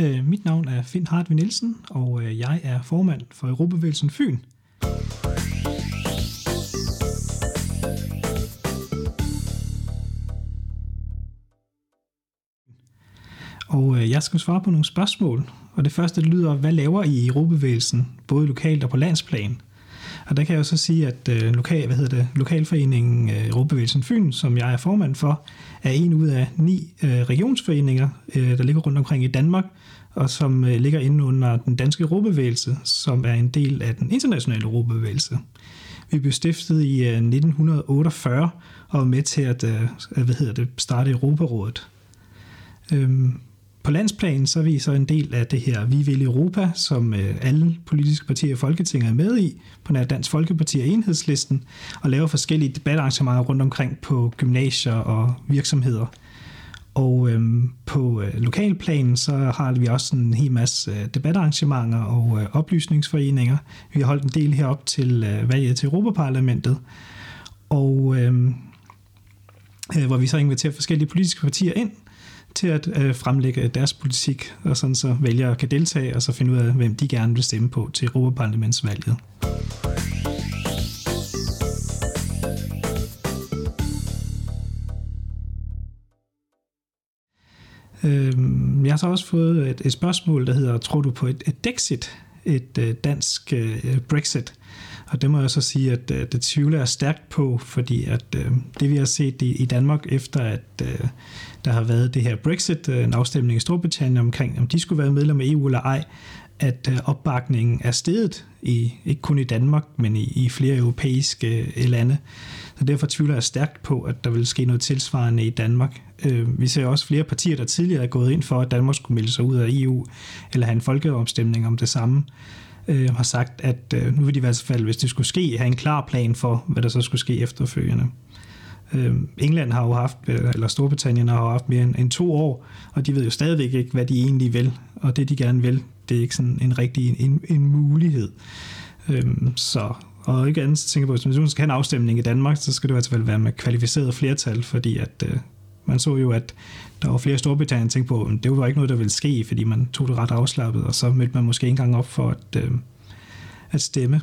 Øh, mit navn er Finn Hartvig Nielsen, og øh, jeg er formand for Europavægelsen Fyn. Og øh, jeg skal svare på nogle spørgsmål, og det første lyder, hvad laver I i Europavægelsen, både lokalt og på landsplan? Og der kan jeg jo så sige, at øh, lokal, hvad hedder det, Lokalforeningen øh, Råbevægelsen Fyn, som jeg er formand for, er en ud af ni øh, regionsforeninger, øh, der ligger rundt omkring i Danmark, og som øh, ligger inde under den danske råbevægelse, som er en del af den internationale råbevægelse. Vi blev stiftet i øh, 1948 og var med til at øh, hvad hedder det, starte Europarådet. Øhm, på landsplan så er vi så en del af det her Vi vil Europa, som øh, alle politiske partier i Folketinget er med i, på nær Dansk Folkeparti og Enhedslisten, og laver forskellige debatarrangementer rundt omkring på gymnasier og virksomheder. Og øhm, på øh, lokalplanen så har vi også en hel masse øh, debatarrangementer og øh, oplysningsforeninger. Vi har holdt en del herop til øh, valget til Europaparlamentet, og øhm, øh, hvor vi så inviterer forskellige politiske partier ind til at øh, fremlægge deres politik, og sådan så vælgere kan deltage, og så finde ud af, hvem de gerne vil stemme på til Europaparlamentsvalget. Øh, jeg har så også fået et, et spørgsmål, der hedder, tror du på et, et Dexit, et øh, dansk øh, Brexit? Og det må jeg så sige, at øh, det tvivler jeg stærkt på, fordi at øh, det vi har set i, i Danmark efter, at øh, der har været det her Brexit, øh, en afstemning i Storbritannien omkring, om de skulle være medlem af EU eller ej, at øh, opbakningen er steget, i, ikke kun i Danmark, men i, i flere europæiske øh, lande. Så derfor tvivler jeg stærkt på, at der vil ske noget tilsvarende i Danmark. Øh, vi ser også flere partier, der tidligere er gået ind for, at Danmark skulle melde sig ud af EU, eller have en folkeafstemning om det samme øh, har sagt, at øh, nu vil de i hvert fald, hvis det skulle ske, have en klar plan for, hvad der så skulle ske efterfølgende. Øh, England har jo haft, øh, eller Storbritannien har jo haft mere end, end to år, og de ved jo stadigvæk ikke, hvad de egentlig vil, og det de gerne vil, det er ikke sådan en rigtig en, en mulighed. Øh, så og ikke andet tænker på, hvis man skal have en afstemning i Danmark, så skal det i hvert fald være med kvalificeret flertal, fordi at øh, man så jo, at der var flere Storbritannien, tænkte på, at det var ikke noget, der ville ske, fordi man tog det ret afslappet, og så mødte man måske ikke engang op for at, øh, at stemme.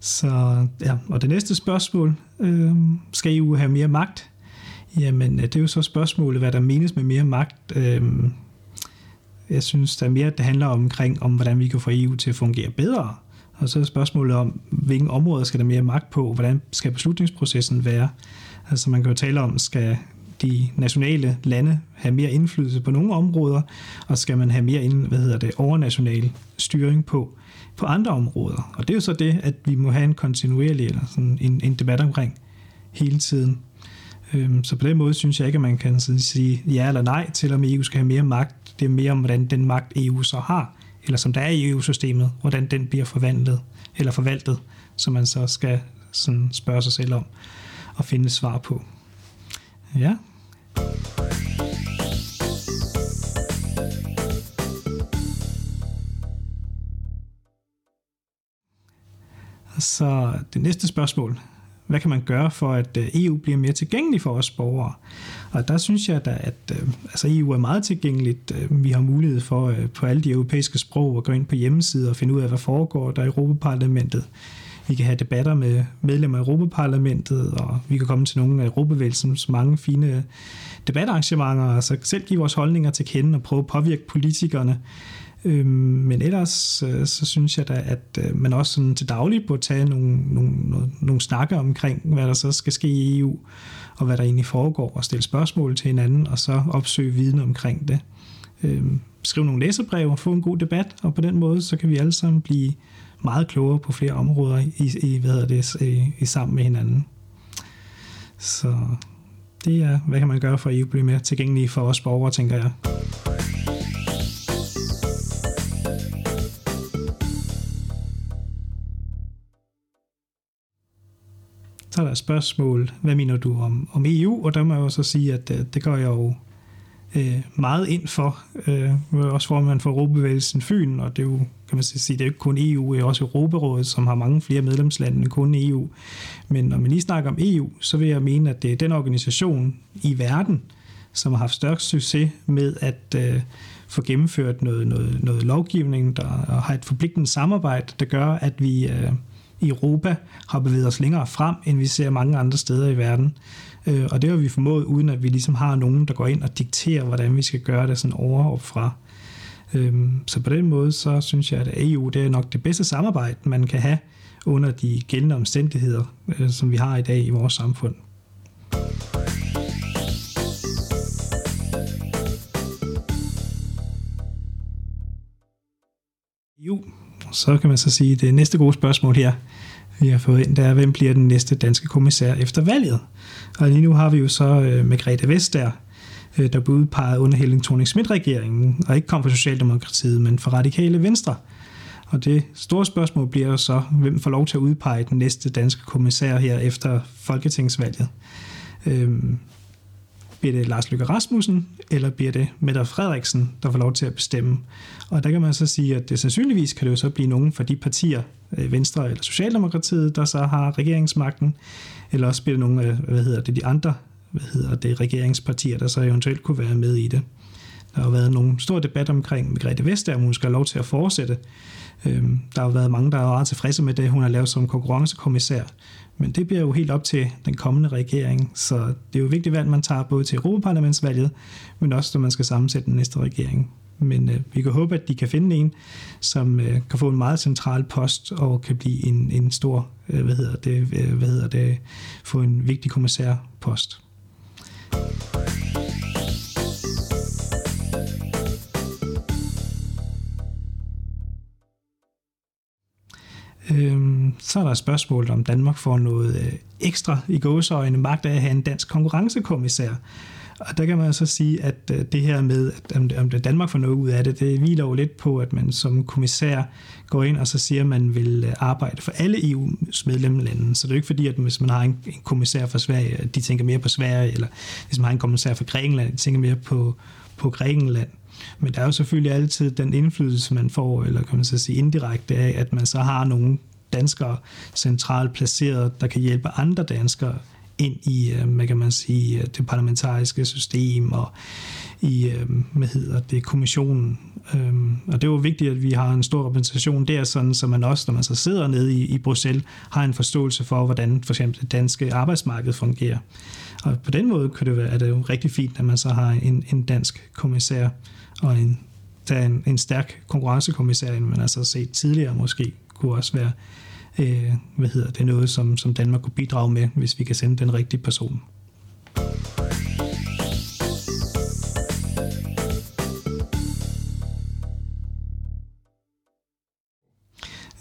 Så ja, og det næste spørgsmål, øh, skal EU have mere magt? Jamen, øh, det er jo så spørgsmålet, hvad der menes med mere magt. Øh, jeg synes, der er mere, det handler omkring, om hvordan vi kan få EU til at fungere bedre. Og så er spørgsmålet om, hvilken områder skal der mere magt på, hvordan skal beslutningsprocessen være. Altså man kan jo tale om, skal de nationale lande have mere indflydelse på nogle områder, og skal man have mere hvad hedder det, overnational styring på, på andre områder. Og det er jo så det, at vi må have en kontinuerlig eller sådan en, en debat omkring hele tiden. Øhm, så på den måde synes jeg ikke, at man kan sige ja eller nej til, om EU skal have mere magt. Det er mere om, hvordan den magt EU så har, eller som der er i EU-systemet, hvordan den bliver forvandlet eller forvaltet, som man så skal sådan spørge sig selv om og finde svar på. Ja. Så det næste spørgsmål hvad kan man gøre for, at øh, EU bliver mere tilgængelig for os borgere? Og der synes jeg da, at øh, altså EU er meget tilgængeligt. Øh, vi har mulighed for på alle de europæiske sprog at gå ind på hjemmesider og finde ud af, hvad foregår der i Europaparlamentet. Vi kan have debatter med medlemmer af Europaparlamentet, og vi kan komme til nogle af Europavægelsens mange fine debatarrangementer, og så selv give vores holdninger til kende og prøve at påvirke politikerne. Øh, men ellers øh, så synes jeg da, at øh, man også sådan til daglig burde tage nogle, nogle, nogle, nogle snakker omkring, hvad der så skal ske i EU, og hvad der egentlig foregår, og stille spørgsmål til hinanden, og så opsøge viden omkring det. Øhm, skrive nogle læserbreve og få en god debat, og på den måde, så kan vi alle sammen blive meget klogere på flere områder i, i, hvad hedder det, i, øh, i sammen med hinanden. Så det er, hvad kan man gøre for at EU blive mere tilgængelige for os borgere, tænker jeg. Så er der et spørgsmål, hvad mener du om, om EU? Og der må jeg jo så sige, at det, øh, det gør jeg jo øh, meget ind for, øh, også formand for Europabevægelsen Fyn, og det er jo, kan man sige, det er jo ikke kun EU, det er også Europarådet, som har mange flere medlemslande end kun EU. Men når man lige snakker om EU, så vil jeg mene, at det er den organisation i verden, som har haft størst succes med at øh, få gennemført noget, noget, noget lovgivning, der har et forpligtende samarbejde, der gør, at vi øh, i Europa har bevæget os længere frem, end vi ser mange andre steder i verden. Øh, og det har vi formået, uden at vi ligesom har nogen, der går ind og dikterer, hvordan vi skal gøre det sådan overop fra. Øh, så på den måde, så synes jeg, at EU det er nok det bedste samarbejde, man kan have under de gældende omstændigheder, øh, som vi har i dag i vores samfund. Så kan man så sige, at det næste gode spørgsmål her, vi har fået ind, det er, hvem bliver den næste danske kommissær efter valget? Og lige nu har vi jo så øh, Margrethe Vestager, øh, der blev udpeget under Helling thorning schmidt regeringen og ikke kom fra Socialdemokratiet, men fra Radikale Venstre. Og det store spørgsmål bliver jo så, hvem får lov til at udpege den næste danske kommissær her efter Folketingsvalget. Øhm, bliver det Lars Løkke Rasmussen, eller bliver det Mette Frederiksen, der får lov til at bestemme? Og der kan man så sige, at det sandsynligvis kan det jo så blive nogen fra de partier, øh, Venstre eller Socialdemokratiet, der så har regeringsmagten, eller også bliver det nogle af, hvad hedder det, de andre hvad hedder det, regeringspartier, der så eventuelt kunne være med i det. Der har været nogle stor debat omkring Margrethe Vestager, om hun skal have lov til at fortsætte. Øhm, der har været mange, der er meget tilfredse med det, hun har lavet som konkurrencekommissær. Men det bliver jo helt op til den kommende regering, så det er jo vigtigt valg, man tager både til Europaparlamentsvalget, men også når man skal sammensætte den næste regering. Men øh, vi kan håbe, at de kan finde en, som øh, kan få en meget central post og kan blive en, en stor, øh, hvad hedder det, øh, hvad hedder det, få en vigtig kommissærpost. Så er der et spørgsmål, om Danmark får noget øh, ekstra i gåseøjne magt af at have en dansk konkurrencekommissær. Og der kan man så sige, at øh, det her med, at om det Danmark får noget ud af det, det hviler jo lidt på, at man som kommissær går ind og så siger, at man vil øh, arbejde for alle EU's medlemslande. Så det er jo ikke fordi, at hvis man har en kommissær for Sverige, at de tænker mere på Sverige, eller hvis man har en kommissær for Grækenland, de tænker mere på, på Grækenland. Men der er jo selvfølgelig altid den indflydelse, man får, eller kan man så sige indirekte af, at man så har nogen danskere centralt placeret, der kan hjælpe andre danskere ind i, øh, hvad kan man sige, øh, det parlamentariske system og i, øh, hvad hedder det, kommissionen. Øhm, og det er jo vigtigt, at vi har en stor repræsentation der, sådan, så man også, når man så sidder nede i, i Bruxelles, har en forståelse for, hvordan for eksempel det danske arbejdsmarked fungerer. Og på den måde kan det være, er det jo rigtig fint, at man så har en, en dansk kommissær og en, der en, en stærk konkurrencekommissær, end man altså set tidligere måske, kunne også være øh, hvad hedder det, noget, som, som Danmark kunne bidrage med, hvis vi kan sende den rigtige person.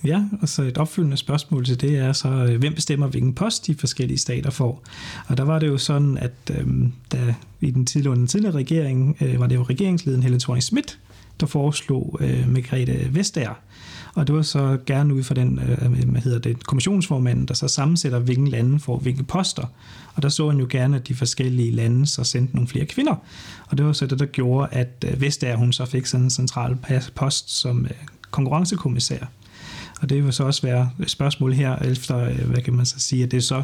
Ja, og så et opfølgende spørgsmål til det er så, øh, hvem bestemmer, hvilken post de forskellige stater får? Og der var det jo sådan, at øhm, da i den tidligere, den tidligere regering, øh, var det jo regeringsleden Helle thorning Schmidt, der foreslog øh, Margrethe Vestager. Og det var så gerne ud fra den, øh, hvad hedder det, kommissionsformanden, der så sammensætter, hvilken lande får hvilke poster. Og der så han jo gerne, at de forskellige lande så sendte nogle flere kvinder. Og det var så det, der gjorde, at øh, Vestager, hun så fik sådan en central post som øh, konkurrencekommissær. Og det vil så også være et spørgsmål her efter, øh, hvad kan man så sige, at det er så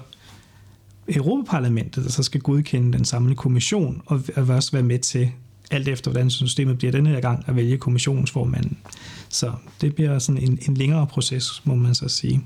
Europaparlamentet, der så skal godkende den samlede kommission, og også være med til, alt efter hvordan systemet bliver denne her gang, at vælge kommissionsformanden. Så det bliver sådan en, en længere proces, må man så sige.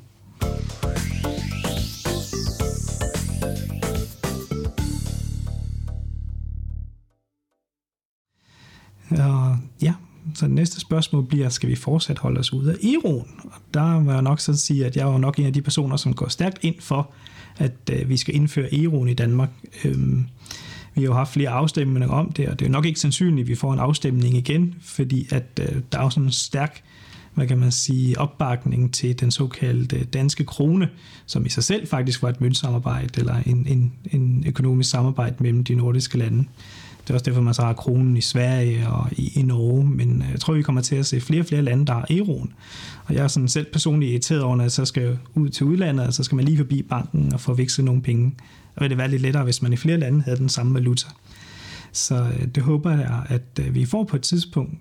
Og ja, så det næste spørgsmål bliver, skal vi fortsat holde os ude af euroen? Og der må jeg nok så sige, at jeg er nok en af de personer, som går stærkt ind for, at øh, vi skal indføre euroen i Danmark. Øhm, vi har jo haft flere afstemninger om det, og det er nok ikke sandsynligt, at vi får en afstemning igen, fordi at øh, der er jo sådan en stærk hvad kan man sige, opbakning til den såkaldte danske krone, som i sig selv faktisk var et møntsamarbejde eller en, en, en økonomisk samarbejde mellem de nordiske lande. Det er også derfor, man så har kronen i Sverige og i, i Norge, men øh, jeg tror, vi kommer til at se flere og flere lande, der har euroen. Og jeg er sådan selv personligt irriteret over, at jeg så skal ud til udlandet, og så skal man lige forbi banken og få vekslet nogle penge. Og det være lidt lettere, hvis man i flere lande havde den samme valuta. Så øh, det håber jeg, at øh, vi får på et tidspunkt,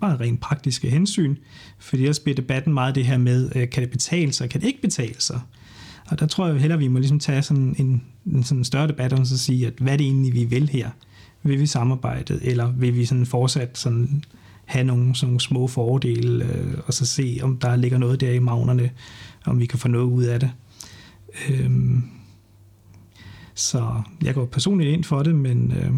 bare rent praktiske hensyn, fordi ellers bliver debatten meget det her med, kan det betale sig, kan det ikke betale sig? Og der tror jeg heller, vi må ligesom tage sådan en, en sådan større debat om så sige, at hvad er det egentlig, vi vil her? Vil vi samarbejde, eller vil vi sådan fortsat sådan have nogle, sådan nogle små fordele, øh, og så se, om der ligger noget der i magnerne, om vi kan få noget ud af det. Øhm, så jeg går personligt ind for det, men øh,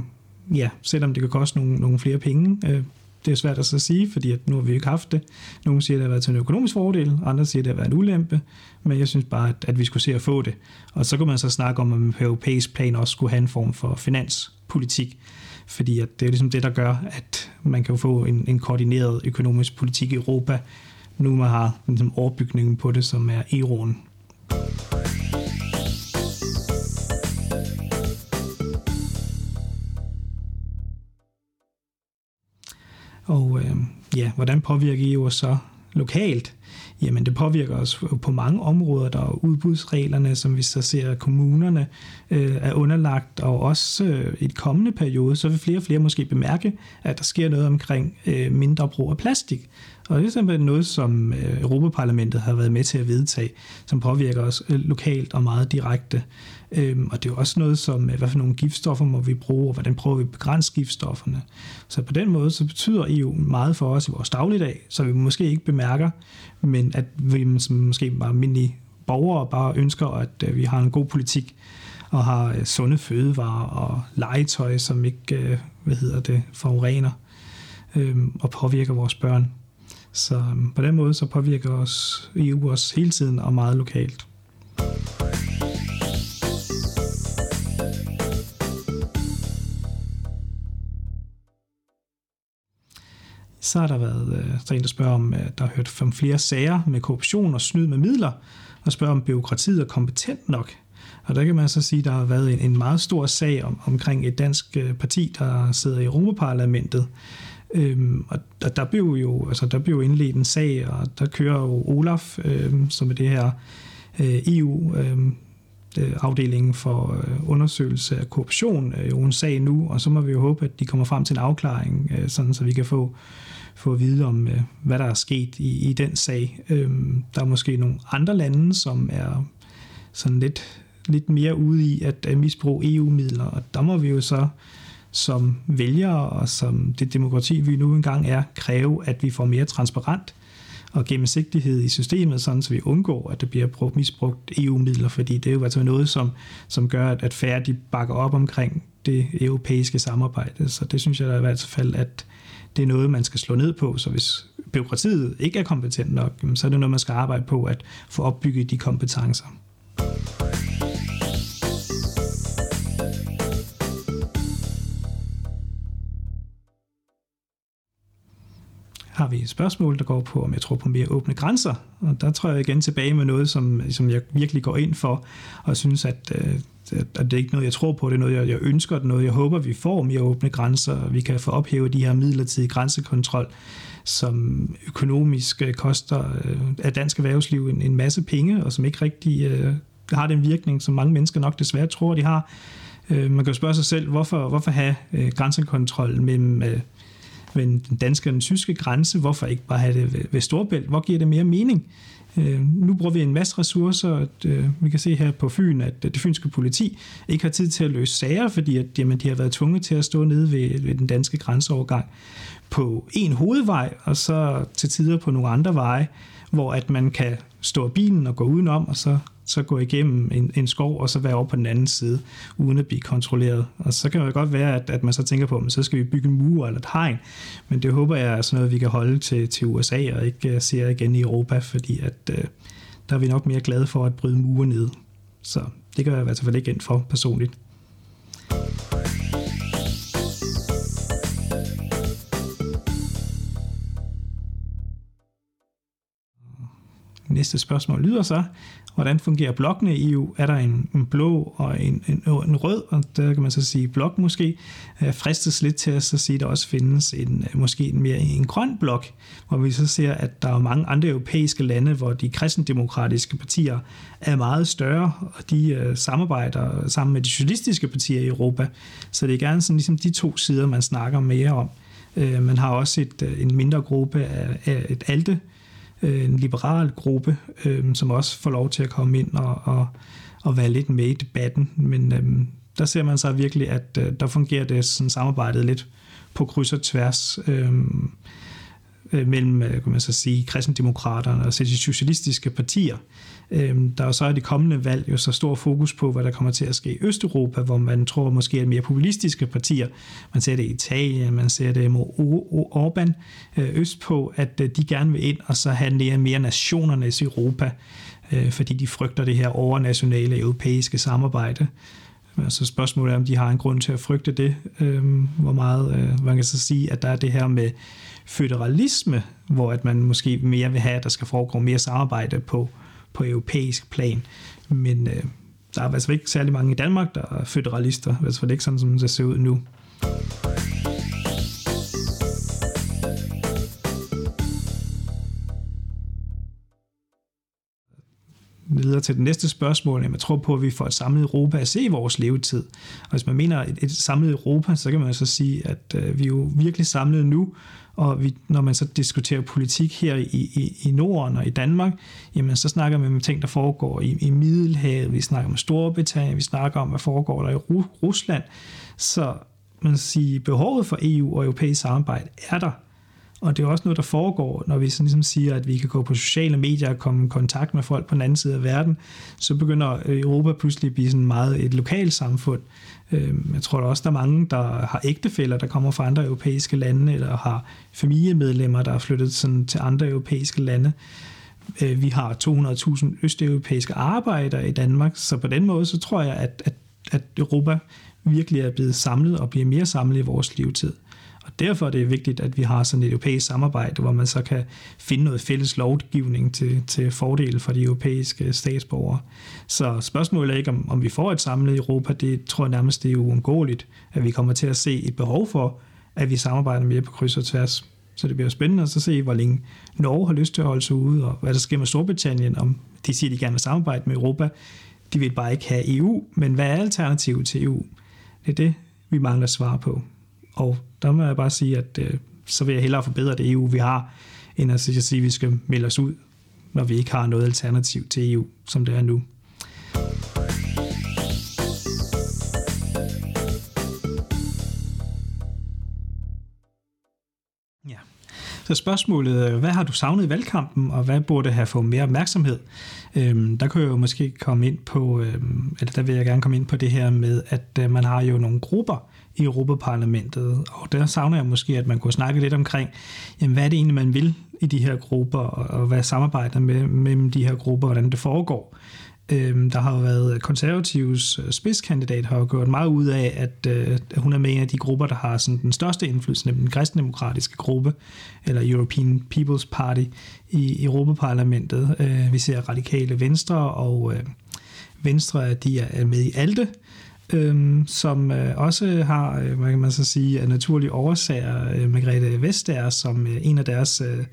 ja, selvom det kan koste nogle, nogle flere penge, øh, det er svært at så sige, fordi at nu har vi ikke haft det. Nogle siger, at det har været til en økonomisk fordel, andre siger, at det har været en ulempe, men jeg synes bare, at, at vi skulle se at få det. Og så kunne man så snakke om, at man på europæisk plan også skulle have en form for finanspolitik, fordi at det er ligesom det, der gør, at man kan få en, en koordineret økonomisk politik i Europa, nu man har ligesom overbygningen på det, som er euroen. Og øh, ja, hvordan påvirker EU så lokalt? Jamen det påvirker os på mange områder. Der er udbudsreglerne, som vi så ser, at kommunerne øh, er underlagt, og også øh, i et kommende periode, så vil flere og flere måske bemærke, at der sker noget omkring øh, mindre brug af plastik. Og det er simpelthen noget, som øh, Europaparlamentet har været med til at vedtage, som påvirker os øh, lokalt og meget direkte. Øhm, og det er jo også noget som, øh, hvad for nogle giftstoffer må vi bruge, og hvordan prøver vi at begrænse giftstofferne. Så på den måde, så betyder EU meget for os i vores dagligdag, så vi måske ikke bemærker, men at vi som måske bare almindelige borgere bare ønsker, at vi har en god politik, og har sunde fødevarer og legetøj, som ikke, hvad hedder det, forurener øhm, og påvirker vores børn. Så øhm, på den måde så påvirker os EU os hele tiden og meget lokalt. Så har der været øh, der er en, der spørger om, at der har hørt om flere sager med korruption og snyd med midler, og spørger om byråkratiet er kompetent nok. Og der kan man så sige, at der har været en, en meget stor sag om, omkring et dansk øh, parti, der sidder i Europaparlamentet, Øhm, og der, der blev jo altså der blev indledt en sag, og der kører jo Olaf, øhm, som er det her øh, EU øhm, øh, afdelingen for øh, undersøgelse af korruption, øh, jo en sag nu, og så må vi jo håbe, at de kommer frem til en afklaring, øh, sådan så vi kan få få at vide om, øh, hvad der er sket i, i den sag. Øhm, der er måske nogle andre lande, som er sådan lidt, lidt mere ude i at, at misbruge EU-midler, og der må vi jo så som vælgere og som det demokrati, vi nu engang er, kræve, at vi får mere transparent og gennemsigtighed i systemet, sådan så vi undgår, at der bliver brugt, misbrugt EU-midler, fordi det er jo altså noget, som, som gør, at færre de bakker op omkring det europæiske samarbejde. Så det synes jeg da i hvert fald, at det er noget, man skal slå ned på. Så hvis byråkratiet ikke er kompetent nok, så er det noget, man skal arbejde på at få opbygget de kompetencer. Har vi et spørgsmål, der går på, om jeg tror på mere åbne grænser. Og der tror jeg igen tilbage med noget, som, som jeg virkelig går ind for, og synes, at, øh, at, at det er ikke noget, jeg tror på, det er noget, jeg, jeg ønsker, det er noget, jeg håber, vi får mere åbne grænser, og vi kan få ophævet de her midlertidige grænsekontrol, som økonomisk øh, koster øh, af dansk erhvervsliv en, en masse penge, og som ikke rigtig øh, har den virkning, som mange mennesker nok desværre tror, de har. Øh, man kan jo spørge sig selv, hvorfor, hvorfor have øh, grænsekontrol mellem øh, ved den danske og den tyske grænse. Hvorfor ikke bare have det ved, ved Storbælt? Hvor giver det mere mening? Øh, nu bruger vi en masse ressourcer. At, øh, vi kan se her på Fyn, at det fynske politi ikke har tid til at løse sager, fordi at, jamen, de har været tvunget til at stå nede ved, ved den danske grænseovergang på en hovedvej, og så til tider på nogle andre veje, hvor at man kan stå bilen og gå udenom, og så så gå igennem en, en skov, og så være over på den anden side, uden at blive kontrolleret. Og så kan det godt være, at, at man så tænker på, at så skal vi bygge en mur eller et hegn, men det håber jeg er sådan noget, vi kan holde til, til USA, og ikke uh, se igen i Europa, fordi at, uh, der er vi nok mere glade for at bryde mure ned. Så det gør jeg i hvert fald ikke ind for personligt. Næste spørgsmål lyder så, hvordan fungerer blokkene i EU? Er der en, en blå og en, en, en rød, og der kan man så sige blok måske, øh, fristes lidt til at så sige, at der også findes en, øh, måske en mere en grøn blok, hvor vi så ser, at der er mange andre europæiske lande, hvor de kristendemokratiske partier er meget større, og de uh, samarbejder sammen med de socialistiske partier i Europa. Så det er gerne sådan ligesom de to sider, man snakker mere om. Man har også et, en mindre gruppe af, af et alte, Øh, en liberal gruppe, øh, som også får lov til at komme ind og, og, og være lidt med i debatten. Men øh, der ser man så virkelig, at øh, der fungerer det sådan samarbejdet lidt på kryds og tværs. Øh, øh, mellem øh, kan man så sige, kristendemokraterne og de socialistiske partier. Øh, der er så i de kommende valg jo så stor fokus på, hvad der kommer til at ske i Østeuropa, hvor man tror måske er mere populistiske partier. Man ser det i Italien, man ser det med Orbán øh, østpå, at øh, de gerne vil ind og så have mere, nationernes Europa, øh, fordi de frygter det her overnationale europæiske samarbejde. Så spørgsmålet er, om de har en grund til at frygte det. Øh, hvor meget, øh, man kan så sige, at der er det her med føderalisme, hvor at man måske mere vil have, at der skal foregå mere samarbejde på, på europæisk plan. Men øh, der er altså ikke særlig mange i Danmark, der er føderalister, i hvert fald ikke sådan, som det ser ud nu. Videre til det næste spørgsmål. Jeg tror på, at vi får et samlet Europa at se i vores levetid. Og hvis man mener et, et samlet Europa, så kan man så sige, at øh, vi er jo virkelig samlet nu, og vi, når man så diskuterer politik her i, i, i Norden og i Danmark, jamen så snakker vi om ting, der foregår i, i Middelhavet, vi snakker om Storbritannien, vi snakker om, hvad foregår der i Rusland. Så man siger, behovet for EU og europæisk samarbejde er der. Og det er også noget, der foregår, når vi sådan ligesom siger, at vi kan gå på sociale medier og komme i kontakt med folk på den anden side af verden, så begynder øh, Europa pludselig at blive sådan meget et lokalt samfund. Øhm, jeg tror der også, der er mange, der har ægtefæller, der kommer fra andre europæiske lande, eller har familiemedlemmer, der er flyttet sådan til andre europæiske lande. Øh, vi har 200.000 østeuropæiske arbejdere i Danmark, så på den måde, så tror jeg, at, at, at Europa virkelig er blevet samlet og bliver mere samlet i vores levetid. Og derfor er det vigtigt, at vi har sådan et europæisk samarbejde, hvor man så kan finde noget fælles lovgivning til, til fordel for de europæiske statsborgere. Så spørgsmålet er ikke, om, om vi får et samlet Europa. Det tror jeg nærmest, det er uundgåeligt, at vi kommer til at se et behov for, at vi samarbejder mere på kryds og tværs. Så det bliver spændende at se, hvor længe Norge har lyst til at holde sig ude, og hvad der sker med Storbritannien, om de siger, de gerne vil samarbejde med Europa. De vil bare ikke have EU, men hvad er alternativet til EU? Det er det, vi mangler svar på. Og der må jeg bare sige, at øh, så vil jeg hellere forbedre det EU, vi har, end at sige, at vi skal melde os ud, når vi ikke har noget alternativ til EU, som det er nu. Ja. Så spørgsmålet, øh, hvad har du savnet i valgkampen, og hvad burde have fået mere opmærksomhed? Øhm, der kan jeg jo måske komme ind på, øhm, eller der vil jeg gerne komme ind på det her med, at øh, man har jo nogle grupper i Europaparlamentet, og der savner jeg måske, at man kunne snakke lidt omkring, jamen, hvad er det egentlig, man vil i de her grupper, og, og hvad samarbejder med, mellem de her grupper, hvordan det foregår. Øhm, der har jo været konservatives øh, spidskandidat, har jo gjort meget ud af, at øh, hun er med en af de grupper, der har sådan den største indflydelse, nemlig den kristendemokratiske gruppe, eller European People's Party i Europaparlamentet. Øh, vi ser radikale venstre, og øh, venstre de er med i ALDE, øhm, som øh, også har, øh, hvad kan man så sige, af naturlige årsager, øh, Margrethe Vestager som øh, en af deres øh,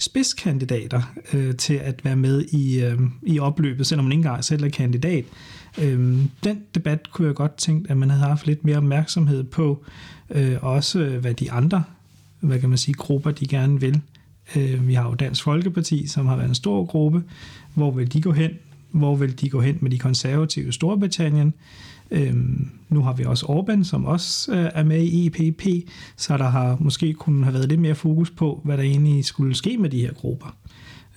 spidskandidater øh, til at være med i, øh, i opløbet, selvom man ikke engang selv er kandidat. Øh, den debat kunne jeg godt tænke, at man havde haft lidt mere opmærksomhed på, øh, også øh, hvad de andre, hvad kan man sige, grupper, de gerne vil. Øh, vi har jo Dansk Folkeparti, som har været en stor gruppe. Hvor vil de gå hen? Hvor vil de gå hen med de konservative i Storbritannien? Øhm, nu har vi også Orbán, som også øh, er med i EPP, så der har måske kunne have været lidt mere fokus på, hvad der egentlig skulle ske med de her grupper.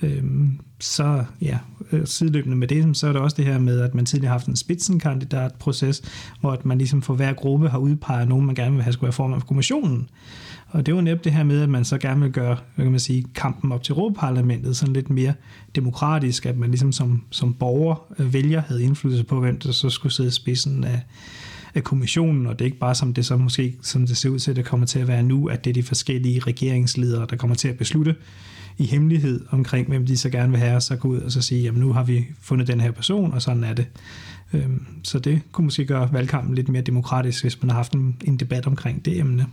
Øhm, så ja, øh, sideløbende med det, så er der også det her med, at man tidligere har haft en spidsenkandidatproces, hvor at man ligesom for hver gruppe har udpeget nogen, man gerne vil have skulle være formand for kommissionen. Og det var netop det her med, at man så gerne vil gøre hvad kan man sige, kampen op til Europaparlamentet sådan lidt mere demokratisk, at man ligesom som, som borger, øh, vælger, havde indflydelse på, hvem der så skulle sidde i spidsen af, af kommissionen, og det er ikke bare som det så måske, som det ser ud til, at det kommer til at være nu, at det er de forskellige regeringsledere, der kommer til at beslutte, i hemmelighed omkring, hvem de så gerne vil have, og så gå ud og så sige, jamen nu har vi fundet den her person, og sådan er det. Øhm, så det kunne måske gøre valgkampen lidt mere demokratisk, hvis man har haft en, en debat omkring det emne.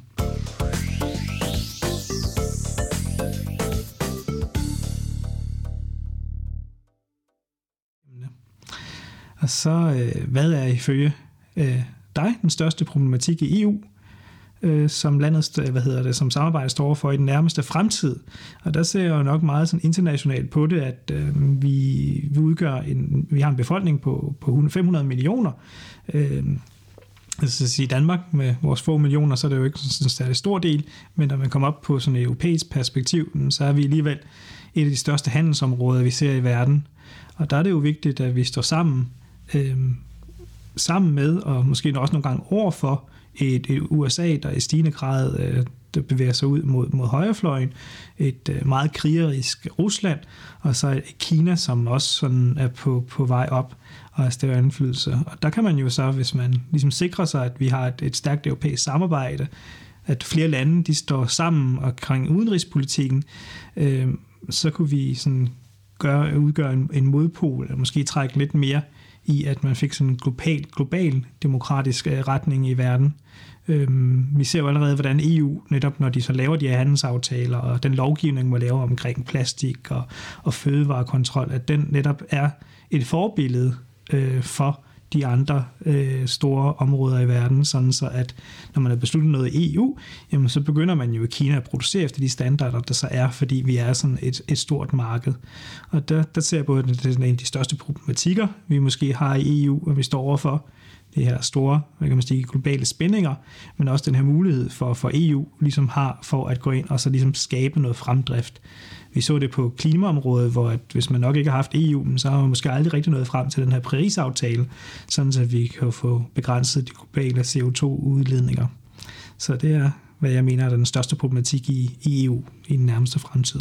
Og så, øh, hvad er ifølge øh, dig den største problematik i EU, øh, som landet, øh, hvad hedder det, som samarbejdet står for i den nærmeste fremtid. Og der ser jeg jo nok meget sådan internationalt på det, at øh, vi, vi udgør en, vi har en befolkning på, på 500 millioner. Øh, altså i Danmark med vores få millioner, så er det jo ikke sådan en særlig stor del, men når man kommer op på sådan et europæisk perspektiv, så er vi alligevel et af de største handelsområder, vi ser i verden. Og der er det jo vigtigt, at vi står sammen øh, sammen med, og måske også nogle gange overfor, et, et USA, der i stigende grad øh, der bevæger sig ud mod, mod højrefløjen, et øh, meget krigerisk Rusland, og så Kina, som også sådan er på, på vej op og har større indflydelse. Og der kan man jo så, hvis man ligesom sikrer sig, at vi har et, et stærkt europæisk samarbejde, at flere lande de står sammen omkring udenrigspolitikken, øh, så kunne vi sådan gøre, udgøre en, en modpol, eller måske trække lidt mere i, at man fik sådan en global, global demokratisk øh, retning i verden. Øhm, vi ser jo allerede, hvordan EU, netop når de så laver de her handelsaftaler, og den lovgivning, man laver omkring plastik og, og fødevarekontrol, at den netop er et forbillede øh, for de andre øh, store områder i verden, sådan så at når man har besluttet noget i EU, jamen så begynder man jo i Kina at producere efter de standarder, der så er, fordi vi er sådan et, et stort marked. Og der, der ser jeg både, at det er en af de største problematikker, vi måske har i EU, og vi står overfor, det her store, hvad kan man sige, globale spændinger, men også den her mulighed for, for EU ligesom har for at gå ind og så ligesom skabe noget fremdrift. Vi så det på klimaområdet, hvor at hvis man nok ikke har haft EU, så har man måske aldrig rigtig nået frem til den her Paris-aftale, sådan så vi kan få begrænset de globale CO2-udledninger. Så det er, hvad jeg mener er den største problematik i, i EU i den nærmeste fremtid.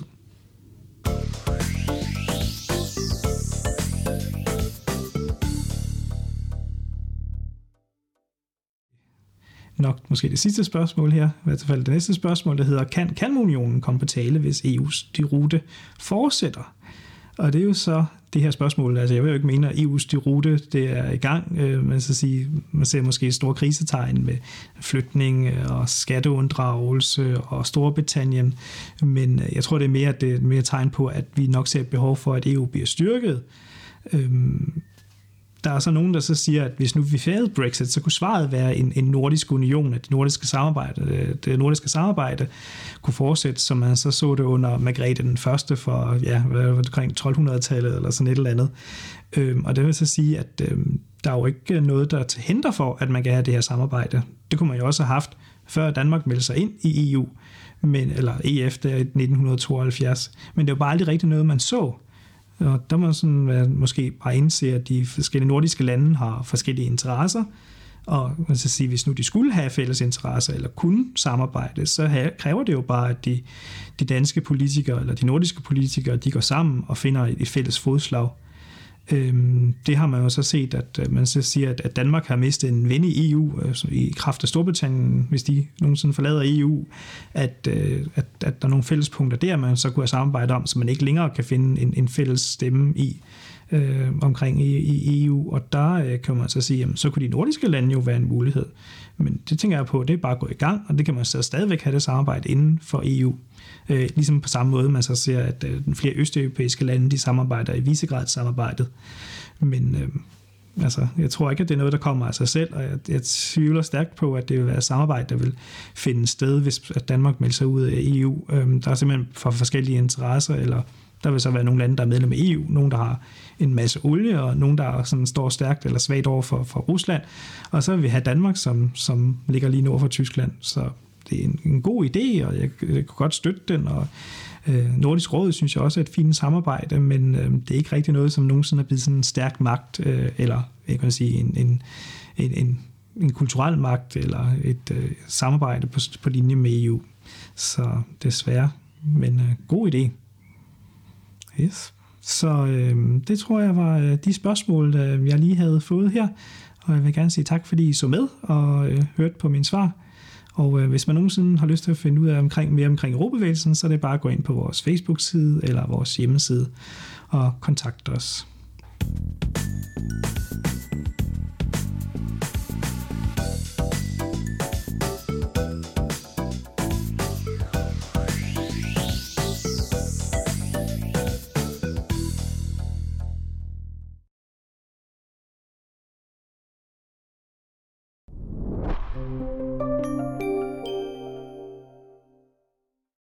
Nok måske det sidste spørgsmål her, i hvert fald det næste spørgsmål, der hedder, kan Kalmunionen komme på tale, hvis EU's de rute fortsætter? Og det er jo så det her spørgsmål, altså jeg vil jo ikke mene, at EU's de rute det er i gang, øh, men så sige, man ser måske store krisetegn med flytning øh, og skatteunddragelse og Storbritannien, men øh, jeg tror det er mere, det er mere tegn på, at vi nok ser et behov for, at EU bliver styrket. Øhm, der er så nogen, der så siger, at hvis nu vi færede Brexit, så kunne svaret være en, en nordisk union, at det nordiske samarbejde, det nordiske samarbejde kunne fortsætte, som man så så det under Margrethe den første for, ja, omkring 1200-tallet eller sådan et eller andet. Øhm, og det vil så sige, at øhm, der er jo ikke noget, der er til hinder for, at man kan have det her samarbejde. Det kunne man jo også have haft, før Danmark meldte sig ind i EU, men, eller EF der i 1972. Men det var bare aldrig rigtig noget, man så. Og der må man sådan være, måske bare indse, at de forskellige nordiske lande har forskellige interesser, og man skal sige, hvis nu de skulle have fælles interesser eller kunne samarbejde, så kræver det jo bare, at de, de danske politikere eller de nordiske politikere, de går sammen og finder et fælles fodslag. Øhm, det har man jo så set, at øh, man så siger, at Danmark har mistet en ven i EU, altså øh, i kraft af Storbritannien, hvis de nogensinde forlader EU, at, øh, at, at der er nogle fællespunkter der, man så kunne have samarbejde om, så man ikke længere kan finde en, en fælles stemme i øh, omkring i, i EU, og der øh, kan man så sige, jamen, så kunne de nordiske lande jo være en mulighed. Men det tænker jeg på, det er bare gået i gang, og det kan man så stadigvæk have det samarbejde inden for EU. Øh, ligesom på samme måde, man så ser, at øh, flere østeuropæiske lande, de samarbejder i Visegrad-samarbejdet. Men øh, altså, jeg tror ikke, at det er noget, der kommer af sig selv, og jeg, jeg tvivler stærkt på, at det vil være et samarbejde, der vil finde sted, hvis at Danmark melder sig ud af EU. Øh, der er simpelthen for forskellige interesser, eller der vil så være nogle lande, der er medlem af EU, nogle, der har en masse olie, og nogle, der sådan står stærkt eller svagt over for, for Rusland. Og så vil vi have Danmark, som, som ligger lige nord for Tyskland. Så det er en, en god idé, og jeg, jeg kunne godt støtte den, og øh, Nordisk Råd synes jeg også er et fint samarbejde, men øh, det er ikke rigtig noget, som nogensinde er blevet sådan en stærk magt, øh, eller jeg kan sige en, en, en, en, en kulturel magt, eller et øh, samarbejde på, på linje med EU. Så desværre, men øh, god idé. Yes. Så øh, det tror jeg var øh, de spørgsmål, øh, jeg lige havde fået her. Og jeg vil gerne sige tak, fordi I så med og øh, hørte på mine svar. Og øh, hvis man nogensinde har lyst til at finde ud af omkring, mere omkring Europabevægelsen, så er det bare at gå ind på vores Facebook-side eller vores hjemmeside og kontakte os.